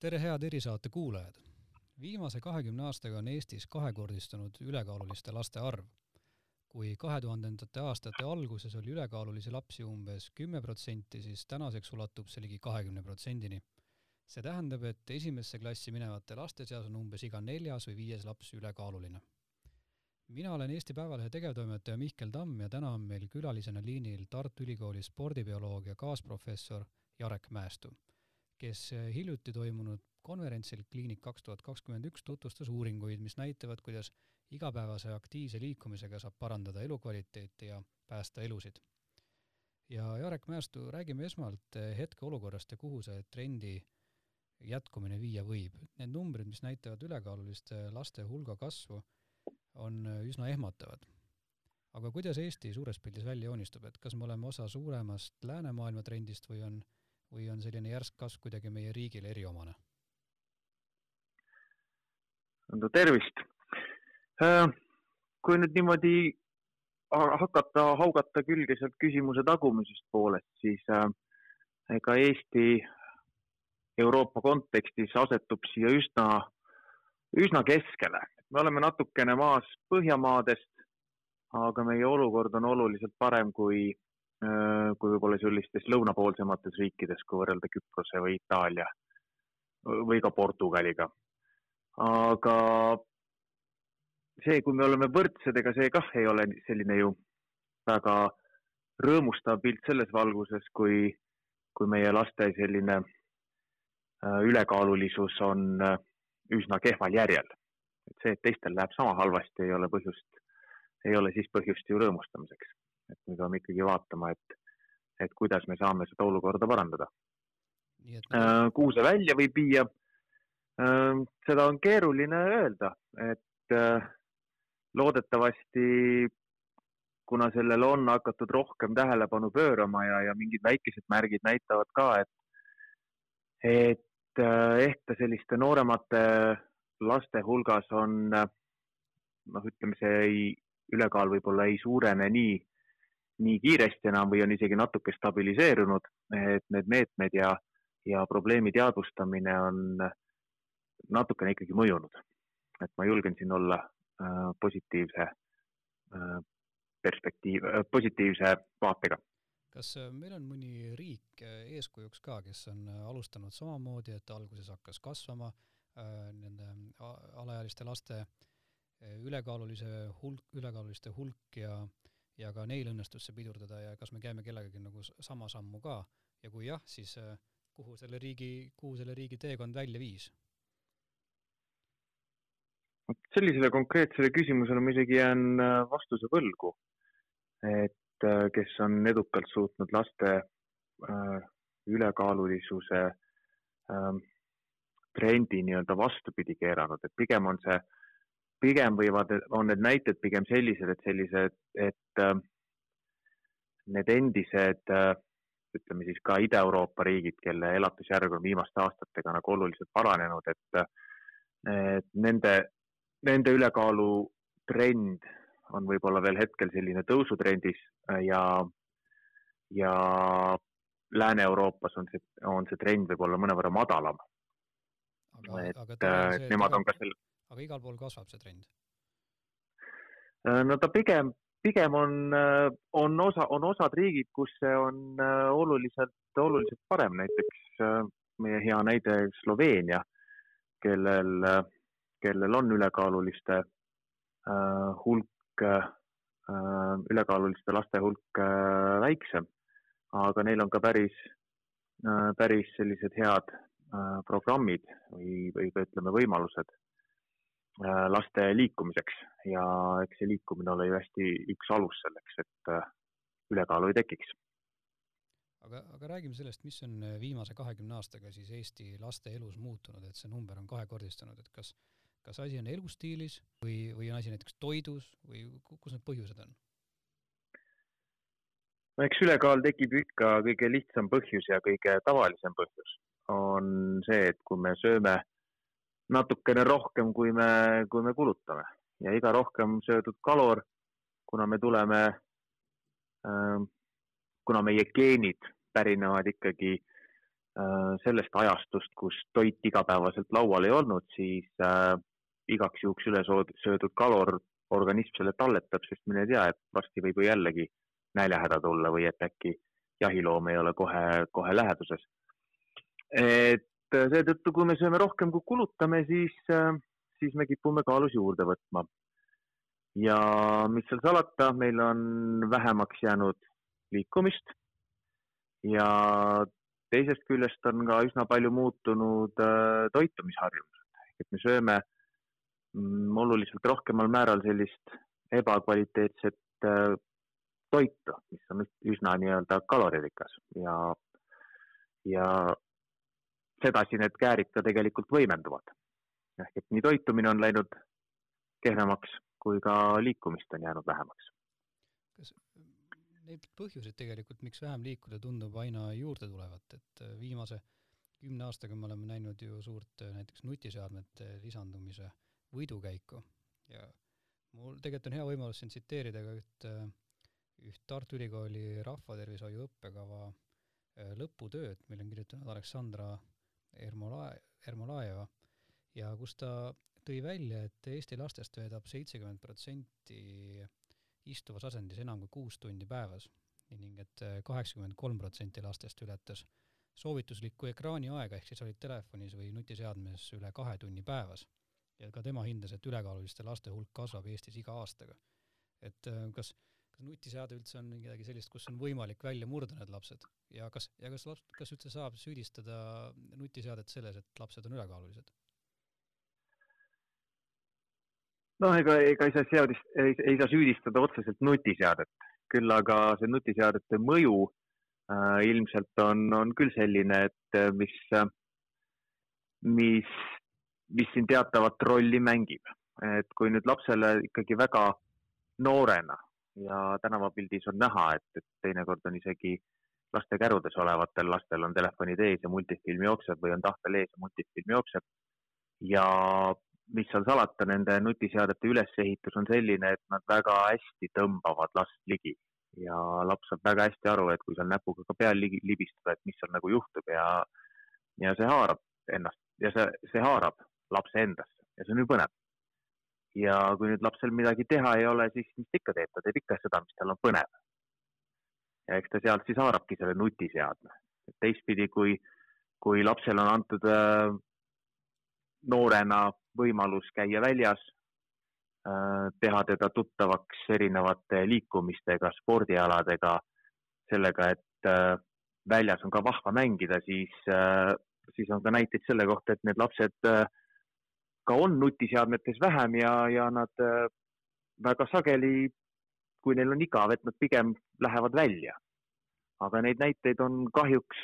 tere, head erisaate kuulajad! viimase kahekümne aastaga on Eestis kahekordistunud ülekaaluliste laste arv. kui kahe tuhandendate aastate alguses oli ülekaalulisi lapsi umbes kümme protsenti, siis tänaseks ulatub see ligi kahekümne protsendini. see tähendab, et esimesse klassi minevate laste seas on umbes iga neljas või viies laps ülekaaluline. mina olen Eesti Päevalehe tegevtoimetaja Mihkel Tamm ja täna on meil külalisena liinil Tartu Ülikooli spordibioloogia kaasprofessor Jarek Mäestu kes eh, hiljuti toimunud konverentsil Kliinik kaks tuhat kakskümmend üks tutvustas uuringuid, mis näitavad, kuidas igapäevase aktiivse liikumisega saab parandada elukvaliteeti ja päästa elusid. ja Jarek Mäestu, räägime esmalt eh, hetkeolukorrast ja kuhu see trendi jätkumine viia võib. Need numbrid, mis näitavad ülekaaluliste laste hulga kasvu, on üsna ehmatavad. aga kuidas Eesti suures pildis välja joonistub, et kas me oleme osa suuremast läänemaailma trendist või on või on selline järsk kasv kuidagi meie riigile eriomane? no tervist! Äh, kui nüüd niimoodi hakata haugata külge sealt küsimuse tagumisest poolest, siis äh, ega Eesti Euroopa kontekstis asetub siia üsna, üsna keskele. me oleme natukene maas Põhjamaadest, aga meie olukord on oluliselt parem kui kui võib-olla sellistes lõunapoolsemates riikides, kui võrrelda Küprose või Itaalia või ka Portugaliga. aga see, kui me oleme võrdsed, ega see kah ei ole selline ju väga rõõmustav pilt selles valguses, kui, kui meie laste selline äh, ülekaalulisus on äh, üsna kehval järjel. et see, et teistel läheb sama halvasti, ei ole põhjust, ei ole siis põhjust ju rõõmustamiseks et me peame ikkagi vaatama, et, et kuidas me saame seda olukorda parandada. Äh, kuhu see välja võib viia? Äh, seda on keeruline öelda, et äh, loodetavasti kuna sellele on hakatud rohkem tähelepanu pöörama ja, ja mingid väikesed märgid näitavad ka, et, et ehk ta selliste nooremate laste hulgas on noh, ütleme see ei, ülekaal võib-olla ei suurene nii nii kiiresti enam või on isegi natuke stabiliseerunud, et need meetmed ja, ja probleemi teadvustamine on natukene ikkagi mõjunud. et ma julgen siin olla äh, positiivse äh, perspektiiv äh,, positiivse vaatega. kas äh, meil on mõni riik äh, eeskujuks ka, kes on äh, alustanud samamoodi, et alguses hakkas kasvama nende alaealiste laste ülekaalulise hulk, ülekaaluliste hulk ja äh, ja ka neil õnnestus see pidurdada ja kas me käime kellegagi nagu sama sammu ka ja kui jah, siis äh, kuhu selle riigi, kuhu selle riigi teekond välja viis? sellisele konkreetsele küsimusele ma isegi jään äh, vastuse võlgu. et äh, kes on edukalt suutnud laste ülekaalulisuse äh, trendi nii-öelda vastupidi keeranud, et pigem on see äh, pigem võivad, on need näited pigem sellised, et sellised, et äh, need endised äh, ütleme siis ka Ida-Euroopa riigid, kelle elatusjärg on viimaste aastatega nagu oluliselt paranenud, et, et nende, nende ülekaalu trend on võib-olla veel hetkel selline tõusutrendis ja, ja Lääne-Euroopas on see, on see trend võib-olla mõnevõrra madalam. et aga äh, nemad on ka selle aga igal pool kasvab see trend? Äh, no ta pigem, pigem on, äh, on osa, on osad riigid, kus see on äh, oluliselt, oluliselt parem, näiteks meie hea näide Sloveenia, kellel, kellel on ülekaaluliste hulk, ülekaaluliste laste hulk väiksem, aga neil on ka päris, päris sellised head programmid või, või ka ütleme, võimalused laste liikumiseks ja eks see liikumine ole ju hästi üks alus selleks, et äh, ülekaalu ei tekiks. aga, aga räägime sellest, mis on äh, viimase kahekümne aastaga siis Eesti laste elus muutunud, et see number on kahekordistunud, et kas, kas asi on elustiilis või, või on asi näiteks toidus või kus need põhjused on? no eks ülekaal tekib ikka kõige lihtsam põhjus ja kõige tavalisem põhjus on see, et kui me sööme natukene rohkem, kui me, kui me kulutame ja iga rohkem söödud kalor, kuna me tuleme äh,, kuna meie geenid pärinevad ikkagi sellest ajastust, kus toit igapäevaselt laual ei olnud, siis äh, igaks juhuks üle söödud kalor organism selle talletab, sest mine tea, et varsti võib ju jällegi näljahäda tulla või et äkki jahiloom ei ole kohe, kohe läheduses. et seetõttu, kui me sööme rohkem, kui kulutame, siis, siis me kipume kaalus juurde võtma. ja mis seal salata, meil on vähemaks jäänud liikumist. Ja teisest küljest on ka üsna palju muutunud äh, toitumisharjumused, et me sööme mm, oluliselt rohkemal määral sellist ebakvaliteetset äh, toitu, mis on üsna nii-öelda kaloririkas ja, ja sedasi need käärid ka tegelikult võimenduvad. ehk et nii toitumine on läinud kehvemaks kui ka liikumist on jäänud vähemaks. kas neid põhjuseid tegelikult, miks vähem liikuda, tundub aina juurde tulevat, et äh, viimase kümne aastaga me oleme näinud ju suurt äh, näiteks nutiseadmete lisandumise võidukäiku ja mul tegelikult on hea võimalus siin tsiteerida ka üht, äh, üht Tartu Ülikooli rahvatervishoiu õppekava lõputööd, mille on kirjutanud Aleksandra Ermola-, Ermolajeva ja kus ta tõi välja, et Eesti lastest veedab seitsekümmend protsenti istuvas asendis enam kui kuus tundi päevas ning et kaheksakümmend kolm protsenti lastest ületas soovituslikku ekraaniaega, ehk siis olid telefonis või nutiseadmes üle kahe tunni päevas. ja ka tema hindas, et ülekaaluliste laste hulk kasvab Eestis iga aastaga. et äh, kas, nutiseade üldse on midagi sellist, kus on võimalik välja murda need lapsed ja kas, ja kas laps, kas üldse saab süüdistada nutiseadet selles, et lapsed on ülekaalulised? noh, ega, ega ei saa seadist, ei, saa süüdistada otseselt nutiseadet, küll aga see nutiseadete mõju äh, ilmselt on, on küll selline, et äh, mis mis, mis siin teatavat rolli mängib. et kui nüüd lapsele ikkagi väga noorena ja tänavapildis on näha, et, et teinekord on isegi laste kärudes olevatel lastel on telefonid ees ja multifilm jookseb või on tahvel ees ja multifilm jookseb. Ja mis seal salata, nende nutiseadete ülesehitus on selline, et nad väga hästi tõmbavad last ligi. Ja laps saab väga hästi aru, et kui seal näpuga ka peal ligi, libistada, et mis seal nagu juhtub ja, ja see haarab ennast ja see, see haarab lapse endasse. Ja see on ju põnev. Ja kui nüüd lapsel midagi teha ei ole, siis mis ta ikka teeb, ta teeb ikka seda, mis tal on põnev. ja eks ta sealt siis haarabki selle nutiseadme. teistpidi, kui, kui lapsele on antud äh, noorena võimalus käia väljas, äh, teha teda tuttavaks erinevate liikumistega, spordialadega, sellega, et äh, väljas on ka vahva mängida, siis, äh, siis on ka näiteid selle kohta, et need lapsed ka on nutiseadmetes vähem ja, ja nad väga sageli, kui neil on igav, et nad pigem lähevad välja. aga neid näiteid on kahjuks,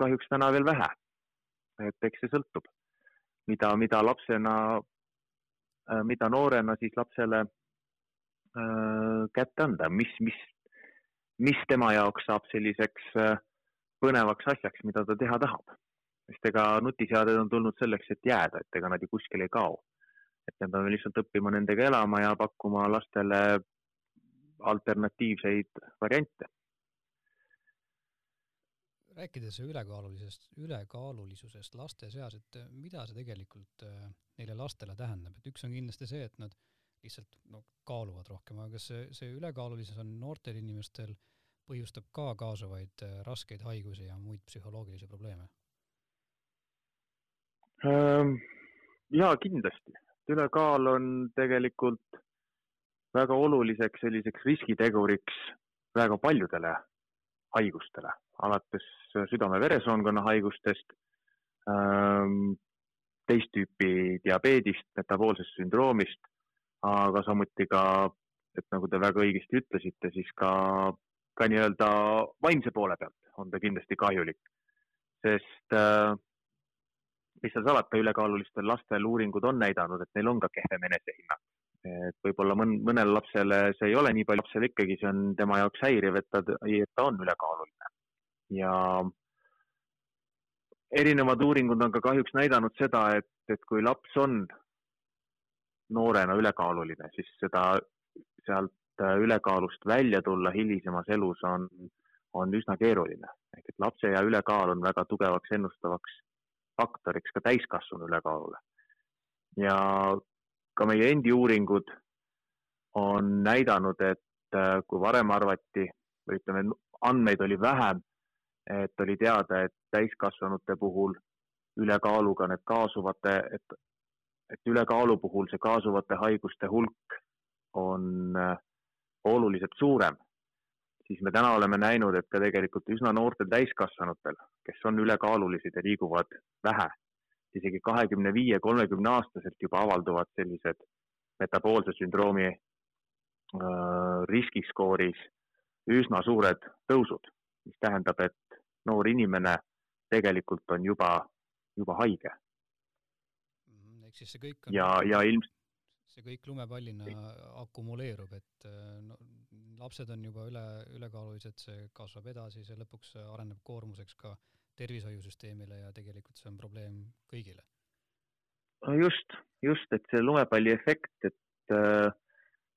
kahjuks täna veel vähe. et eks see sõltub mida, mida lapsena, äh, mida noorena siis lapsele äh, kätte anda, mis, mis, mis tema jaoks saab selliseks äh, põnevaks asjaks, mida ta teha tahab. Sest ega nutiseaded on tulnud selleks, et jääda, et ega nad ju kuskile ei kao. et me peame lihtsalt õppima nendega elama ja pakkuma lastele alternatiivseid variante rääkides ülekaalulisest, ülekaalulisusest laste seas, et mida see tegelikult äh, neile lastele tähendab, et üks on kindlasti see, et nad lihtsalt no kaaluvad rohkem, aga kas see, see ülekaalulisus on noortel inimestel, põhjustab ka kaasuvaid äh, raskeid haigusi ja muid psühholoogilisi probleeme? Ähm, jaa, kindlasti. ülekaal on tegelikult väga oluliseks selliseks riskiteguriks väga paljudele haigustele, alates südame-veresoonkonna haigustest, ähm, teist tüüpi diabeedist, metaboolsest sündroomist, aga samuti ka, et nagu te väga õigesti ütlesite, siis ka, ka nii-öelda vaimse poole pealt on ta kindlasti kahjulik. sest äh, mis seal salata, ülekaalulistel lastel uuringud on näidanud, et neil on ka kehvem enesehinnang et võib-olla mõn-, mõnele lapsele see ei ole nii palju, lapsele ikkagi see on tema jaoks häiriv, et ta, et ta on ülekaaluline. ja erinevad uuringud on ka kahjuks näidanud seda, et, et kui laps on noorena ülekaaluline, siis seda, sealt ülekaalust välja tulla hilisemas elus on, on üsna keeruline. ehk et lapse ja ülekaal on väga tugevaks ennustavaks faktoriks ka täiskasvanu ülekaalule. ja ka meie endi uuringud on näidanud, et äh, kui varem arvati või ütleme, andmeid oli vähem, et oli teada, et täiskasvanute puhul ülekaaluga need kaasuvate, et, et ülekaalu puhul see kaasuvate haiguste hulk on äh, oluliselt suurem, siis me täna oleme näinud, et ka tegelikult üsna noortel täiskasvanutel, kes on ülekaalulised ja liiguvad vähe, isegi kahekümne viie, kolmekümne aastaselt juba avalduvad sellised metaboolse sündroomi äh, riskiskooris üsna suured tõusud, mis tähendab, et noor inimene tegelikult on juba, juba haige. Mhm, ehk siis see kõik on ja, ja ilmselt see kõik lumepallina akumuleerub, et no, lapsed on juba üle, ülekaalulised, see kasvab edasi, see lõpuks areneb koormuseks ka tervishoiusüsteemile ja tegelikult see on probleem kõigile. just, just, et see lumepalli efekt, et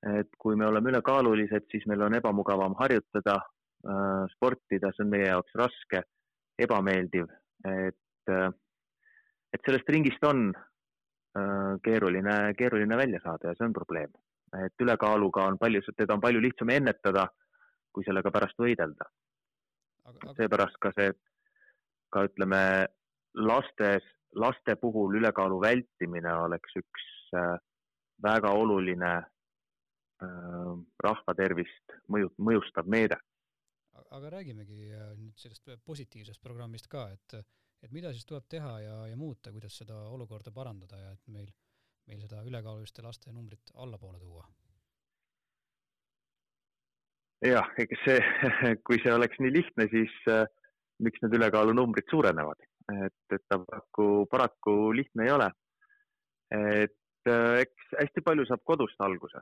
et kui me oleme ülekaalulised, siis meil on ebamugavam harjutada, sportida, see on meie jaoks raske, ebameeldiv, et, et sellest ringist on keeruline, keeruline välja saada ja see on probleem. et ülekaaluga on palju, teda on palju lihtsam ennetada, kui sellega pärast võidelda. Seepärast ka see, ka ütleme, lastes, laste puhul ülekaalu vältimine oleks üks väga oluline Äh, rahva tervist mõju, mõjustav meede. aga räägimegi äh, nüüd sellest positiivsest programmist ka, et, et mida siis tuleb teha ja, ja muuta, kuidas seda olukorda parandada ja et meil, meil seda ülekaaluliste laste numbrit allapoole tuua? jah, ega see, kui see oleks nii lihtne, siis äh, miks need ülekaalunumbrid suurenevad, et, et ta paraku, paraku lihtne ei ole. et äh, eks hästi palju saab kodust alguse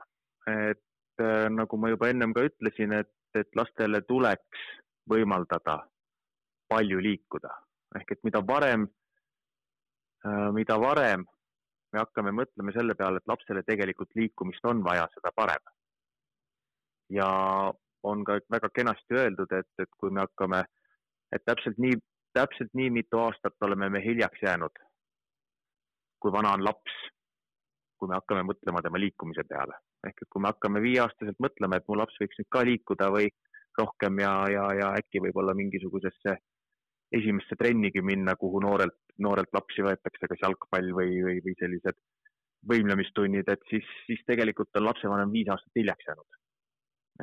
et äh, nagu ma juba ennem ka ütlesin, et, et lastele tuleks võimaldada palju liikuda ehk et mida varem, äh, mida varem me hakkame mõtlema selle peale, et lapsele tegelikult liikumist on vaja, seda parem. ja on ka väga kenasti öeldud, et, et kui me hakkame, et täpselt nii, täpselt nii mitu aastat oleme me hiljaks jäänud, kui vana on laps, kui me hakkame mõtlema tema liikumise peale ehk et kui me hakkame viieaastaselt mõtlema, et mu laps võiks nüüd ka liikuda või rohkem ja, ja, ja äkki võib-olla mingisugusesse esimesse trennigi minna, kuhu noorelt, noorelt lapsi võetakse, kas jalgpall või, või, või sellised võimlemistunnid, et siis, siis tegelikult on lapsevanem viis aastat hiljaks jäänud.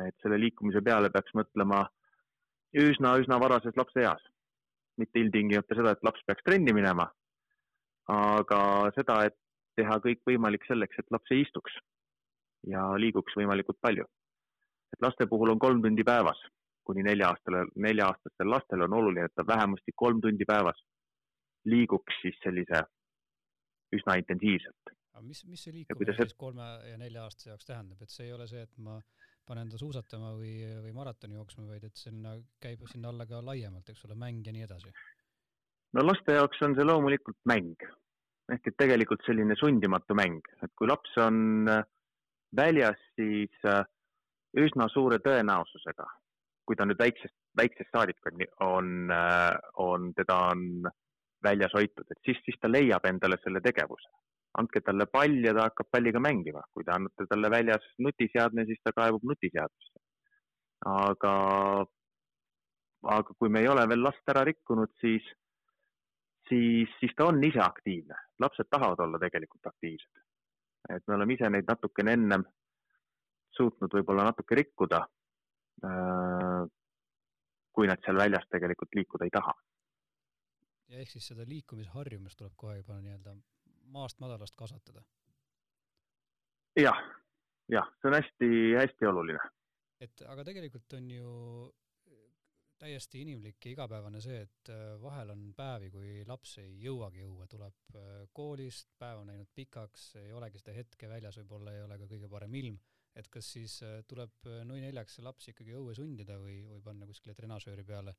et selle liikumise peale peaks mõtlema üsna, üsna varases lapseeas. mitte ilmtingimata seda, et laps peaks trenni minema, aga seda, et teha kõik võimalik selleks, et laps ei istuks ja liiguks võimalikult palju. et laste puhul on kolm tundi päevas, kuni nelja-aastastel, nelja-aastastel lastel on oluline, et ta vähemasti kolm tundi päevas liiguks siis sellise üsna intensiivselt. aga mis, mis see liikumine see... siis kolme ja nelja-aastase jaoks tähendab, et see ei ole see, et ma panen ta suusatama või, või maratoni jooksma, vaid et sinna käib sinna alla ka laiemalt, eks ole, mäng ja nii edasi? no laste jaoks on see loomulikult mäng ehk et tegelikult selline sundimatu mäng, et kui laps on äh, väljas, siis äh, üsna suure tõenäosusega, kui ta nüüd väiksest, väiksest saadik on, on, on, teda on väljas hoitud, et siis, siis ta leiab endale selle tegevuse. andke talle pall ja ta hakkab palliga mängima, kui te annate talle väljas nutiseadme, siis ta kaebub nutiseadmesse. aga, aga kui me ei ole veel last ära rikkunud, siis, siis, siis ta on ise aktiivne. lapsed tahavad olla tegelikult aktiivsed et me oleme ise neid natukene ennem suutnud võib-olla natuke rikkuda, kui nad seal väljas tegelikult liikuda ei taha. ja ehk siis seda liikumisharjumust tuleb kohe juba nii-öelda maast madalast kasvatada? jah, jah, see on hästi-hästi oluline. et aga tegelikult on ju täiesti inimlik ja igapäevane see, et äh, vahel on päevi, kui laps ei jõuagi õue, tuleb äh, koolist, päev on läinud pikaks, ei olegi seda hetke väljas, võib-olla ei ole ka kõige parem ilm, et kas siis äh, tuleb nui neljaks see laps ikkagi õue sundida või, või panna kuskile trenažööri peale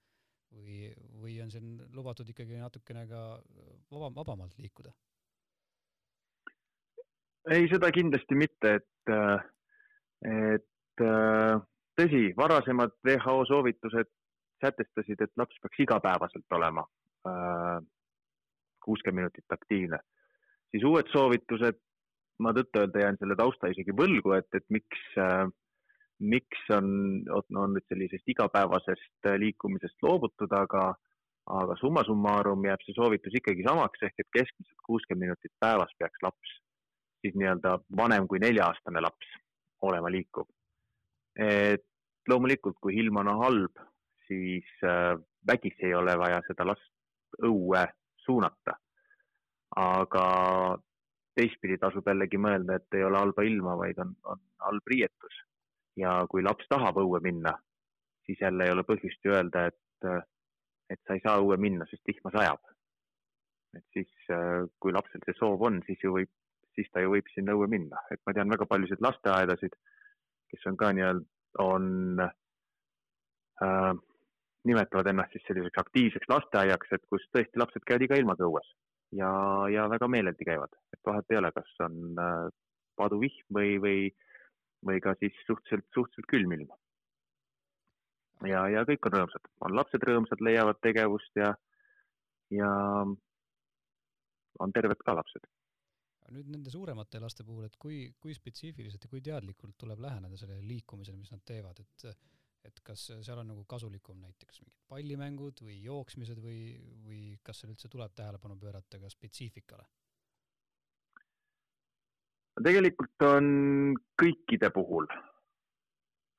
või, või on siin lubatud ikkagi natukene ka vaba, vabamalt liikuda? ei, seda kindlasti mitte, et, et tõsi, varasemad WHO soovitused sätestasid, et laps peaks igapäevaselt olema kuuskümmend minutit aktiivne, siis uued soovitused, ma tõtt-öelda jään selle tausta isegi võlgu, et, et miks äh, miks on, on nüüd sellisest igapäevasest liikumisest loobutud, aga, aga summa summarum jääb see soovitus ikkagi samaks, ehk et keskmiselt kuuskümmend minutit päevas peaks laps, siis nii-öelda vanem kui nelja-aastane laps olema liikuv. et loomulikult, kui ilm on halb, siis äh, vägisi ei ole vaja seda last õue suunata. aga teistpidi tasub jällegi mõelda, et ei ole halba ilma, vaid on, on halb riietus. Ja kui laps tahab õue minna, siis jälle ei ole põhjust ju öelda, et, et sa ei saa õue minna, sest vihma sajab. et siis, kui lapsel see soov on, siis ju võib, siis ta ju võib sinna õue minna, et ma tean väga paljusid lasteaedasid, kes on ka nii-öelda, on äh,, nimetavad ennast siis selliseks aktiivseks lasteaiaks, et kus tõesti lapsed käivad iga ilmaga õues ja, ja väga meeleldi käivad, et vahet ei ole, kas on äh, paduvihm või, või või ka siis suhteliselt, suhteliselt külm ilm. ja, ja kõik on rõõmsad, on lapsed rõõmsad, leiavad tegevust ja, ja on terved ka lapsed. nüüd nende suuremate laste puhul, et kui, kui spetsiifiliselt ja kui teadlikult tuleb läheneda sellele liikumisele, mis nad teevad, et et kas seal on nagu kasulikum näiteks mingid pallimängud või jooksmised või, või kas seal üldse tuleb tähelepanu pöörata ka spetsiifikale? tegelikult on kõikide puhul,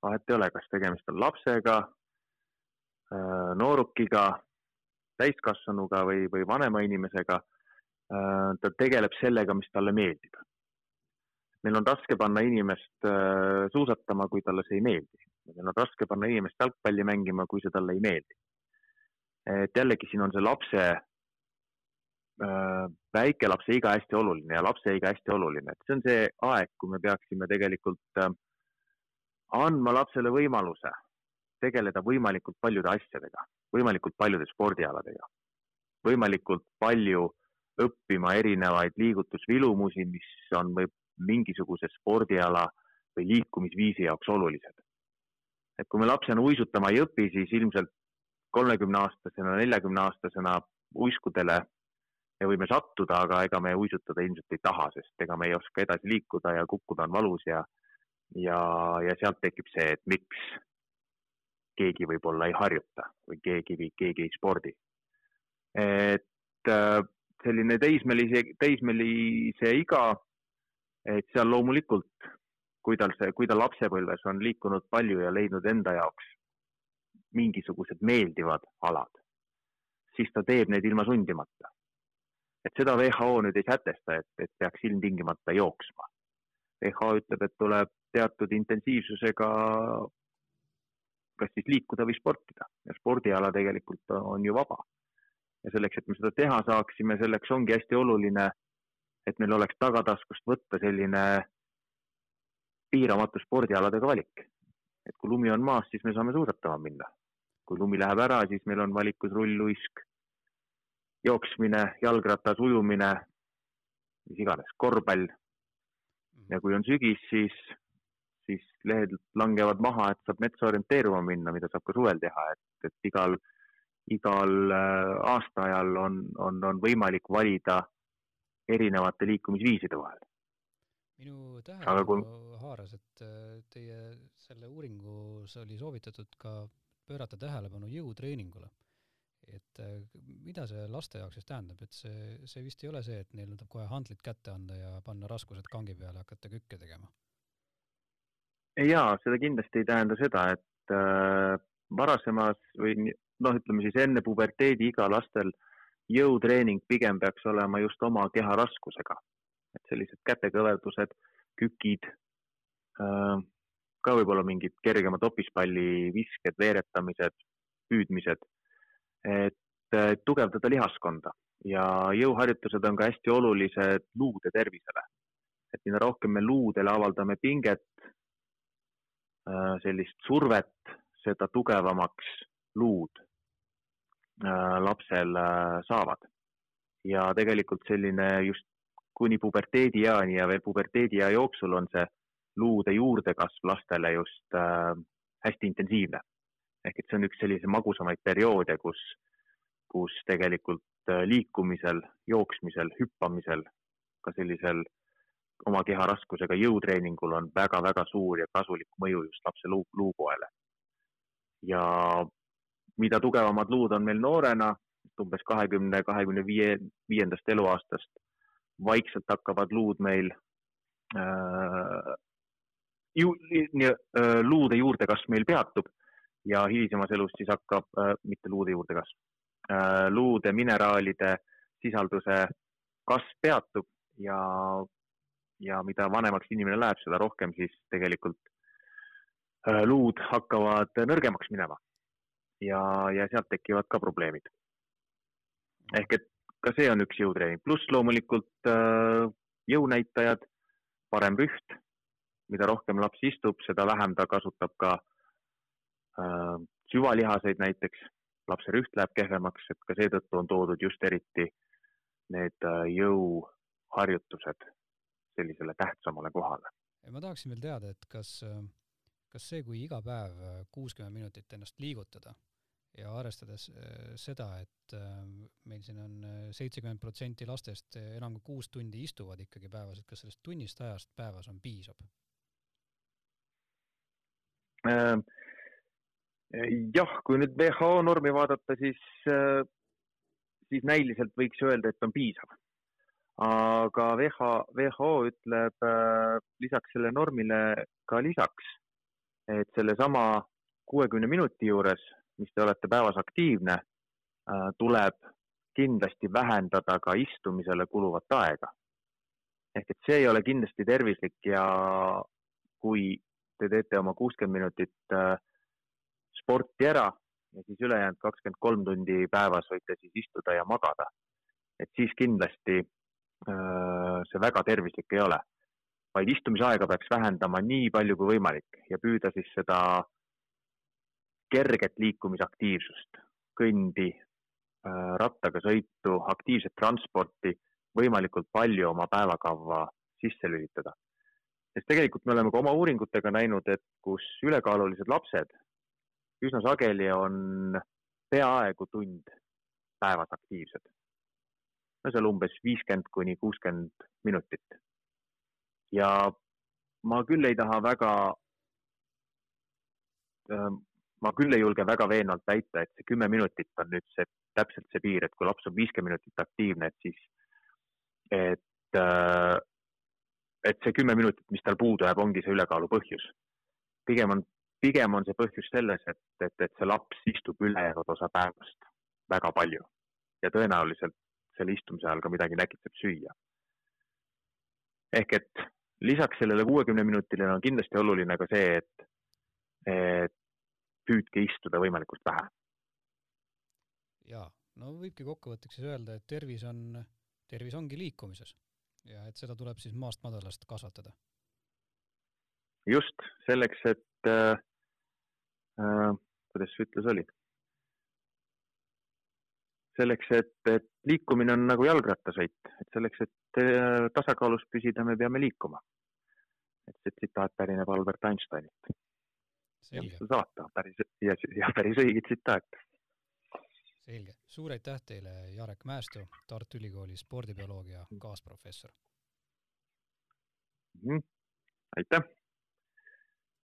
vahet ei ole, kas tegemist on lapsega, äh, noorukiga, täiskasvanuga või, või vanema inimesega. Äh, ta tegeleb sellega, mis talle meeldib. meil on raske panna inimest äh, suusatama, kui talle see ei meeldi. Meil on raske panna inimest jalgpalli mängima, kui see talle ei meeldi. et jällegi siin on see lapse väikelapse iga hästi oluline ja lapse iga hästi oluline, et see on see aeg, kui me peaksime tegelikult andma lapsele võimaluse tegeleda võimalikult paljude asjadega, võimalikult paljude spordialadega, võimalikult palju õppima erinevaid liigutusvilumusi, mis on või mingisuguse spordiala või liikumisviisi jaoks olulised. Et kui me lapsena uisutama ei õpi, siis ilmselt kolmekümne aastasena, neljakümne aastasena uiskudele me võime sattuda, aga ega me uisutada ilmselt ei taha, sest ega me ei oska edasi liikuda ja kukkuda on valus ja, ja, ja sealt tekib see, et miks keegi võib-olla ei harjuta või keegi, keegi ei spordi. et äh, selline teismelise, teismelise iga, et seal loomulikult, kui tal see, kui ta lapsepõlves on liikunud palju ja leidnud enda jaoks mingisugused meeldivad alad, siis ta teeb neid ilma sundimata et seda WHO nüüd ei sätesta, et, et peaks ilmtingimata jooksma. WHO ütleb, et tuleb teatud intensiivsusega kas siis liikuda või sportida ja spordiala tegelikult on ju vaba. ja selleks, et me seda teha saaksime, selleks ongi hästi oluline, et meil oleks tagataskust võtta selline piiramatu spordialadega valik. et kui lumi on maas, siis me saame suusatama minna. kui lumi läheb ära, siis meil on valikus rulluisk, jooksmine, jalgratas, ujumine, mis iganes, korvpall. Mhm. ja kui on sügis, siis, siis lehed langevad maha, et saab metsa orienteeruma minna, mida saab ka suvel teha, et, et igal, igal äh, aastaajal on, on, on võimalik valida erinevate liikumisviiside vahel. Minu tähelepanu kui... haaras, et äh, teie selle uuringus oli soovitatud ka pöörata tähelepanu jõutreeningule et äh, mida see laste jaoks siis tähendab, et see, see vist ei ole see, et neile tuleb kohe handlid kätte anda ja panna raskused kangi peale, hakata kükke tegema? jaa, seda kindlasti ei tähenda seda, et äh, varasemas või noh, ütleme siis enne puberteediiga lastel jõutreening pigem peaks olema just oma keha raskusega. Et sellised kätekõverdused, kükid äh,, ka võib-olla mingid kergemad topispalli visked, veeretamised, püüdmised et tugevdada lihaskonda ja jõuharjutused on ka hästi olulised luude tervisele. et mida rohkem me luudele avaldame pinget, äh, sellist survet, seda tugevamaks luud äh, lapsel äh, saavad. ja tegelikult selline just kuni puberteedieani ja veel puberteediea jooksul on see luude juurdekasv lastele just hästi intensiivne ehk et see on üks sellise magusamaid perioode, kus, kus tegelikult äh, liikumisel, jooksmisel, hüppamisel, ka sellisel oma keha raskusega jõutreeningul on väga-väga suur ja kasulik mõju just lapse luu, luupoele. ja mida tugevamad luud on meil noorena, umbes kahekümne, kahekümne viie, viiendast eluaastast, vaikselt hakkavad luud meil äh, ju, nii, äh, luude juurdekasv meil peatub ja hilisemas elus siis hakkab äh,, mitte luude juurdekasv äh,, luude mineraalide sisalduse kasv peatub ja, ja mida vanemaks inimene läheb, seda rohkem siis tegelikult äh, luud hakkavad nõrgemaks minema. ja, ja sealt tekivad ka probleemid. ehk et ka see on üks jõutreening, pluss loomulikult äh, jõunäitajad, parem rüht, mida rohkem laps istub, seda vähem ta kasutab ka äh, süvalihaseid näiteks, lapse rüht läheb kehvemaks, et ka seetõttu on toodud just eriti need äh, jõuharjutused sellisele tähtsamale kohale. ma tahaksin veel teada, et kas, kas see, kui iga päev kuuskümmend minutit ennast liigutada ja arvestades äh, seda, et meil siin on seitsekümmend protsenti lastest enam kui kuus tundi istuvad ikkagi päevas, et kas sellest tunnist ajast päevas on piisav? jah, kui nüüd WHO normi vaadata, siis, siis näiliselt võiks öelda, et on piisav aga WHO, WHO ütleb äh, lisaks selle normile ka lisaks, et sellesama kuuekümne minuti juures, mis te olete päevas aktiivne äh,, tuleb kindlasti vähendada ka istumisele kuluvat aega. ehk et see ei ole kindlasti tervislik ja kui te teete oma kuuskümmend minutit äh, sporti ära ja siis ülejäänud kakskümmend kolm tundi päevas võite siis istuda ja magada, et siis kindlasti Äh, see väga tervislik ei ole, vaid istumisaega peaks vähendama nii palju kui võimalik ja püüda siis seda kerget liikumisaktiivsust, kõndi, äh, rattaga sõitu, aktiivset transporti võimalikult palju oma päevakavva sisse lülitada. sest tegelikult me oleme ka oma uuringutega näinud, et kus ülekaalulised lapsed üsna sageli on peaaegu tund päevas aktiivsed no seal umbes viiskümmend kuni kuuskümmend minutit. ja ma küll ei taha väga, ähm, ma küll ei julge väga veenvalt väita, et see kümme minutit on nüüd see, täpselt see piir, et kui laps on viiskümmend minutit aktiivne, et siis, et, äh, et see kümme minutit, mis tal puudu jääb, ongi see ülekaalu põhjus. pigem on, pigem on see põhjus selles, et, et, et see laps istub ülejäänud osa päevast väga palju ja tõenäoliselt selle istumise ajal ka midagi näkitseb süüa. ehk et lisaks sellele kuuekümne minutile on kindlasti oluline ka see, et püüdke istuda võimalikult vähe. ja no võibki kokkuvõtteks siis öelda, et tervis on, tervis ongi liikumises ja et seda tuleb siis maast madalast kasvatada. just selleks, et äh, äh, kuidas see ütlus oli selleks, et, et liikumine on nagu jalgrattasõit, et selleks, et äh, tasakaalus püsida, me peame liikuma. et see tsitaat pärineb Albert Einsteinilt. Saata päris ja, ja päris õige tsitaat. selge, suur aitäh teile, Jarek Mäestu, Tartu Ülikooli spordibioloogia kaasprofessor mm. -hmm. aitäh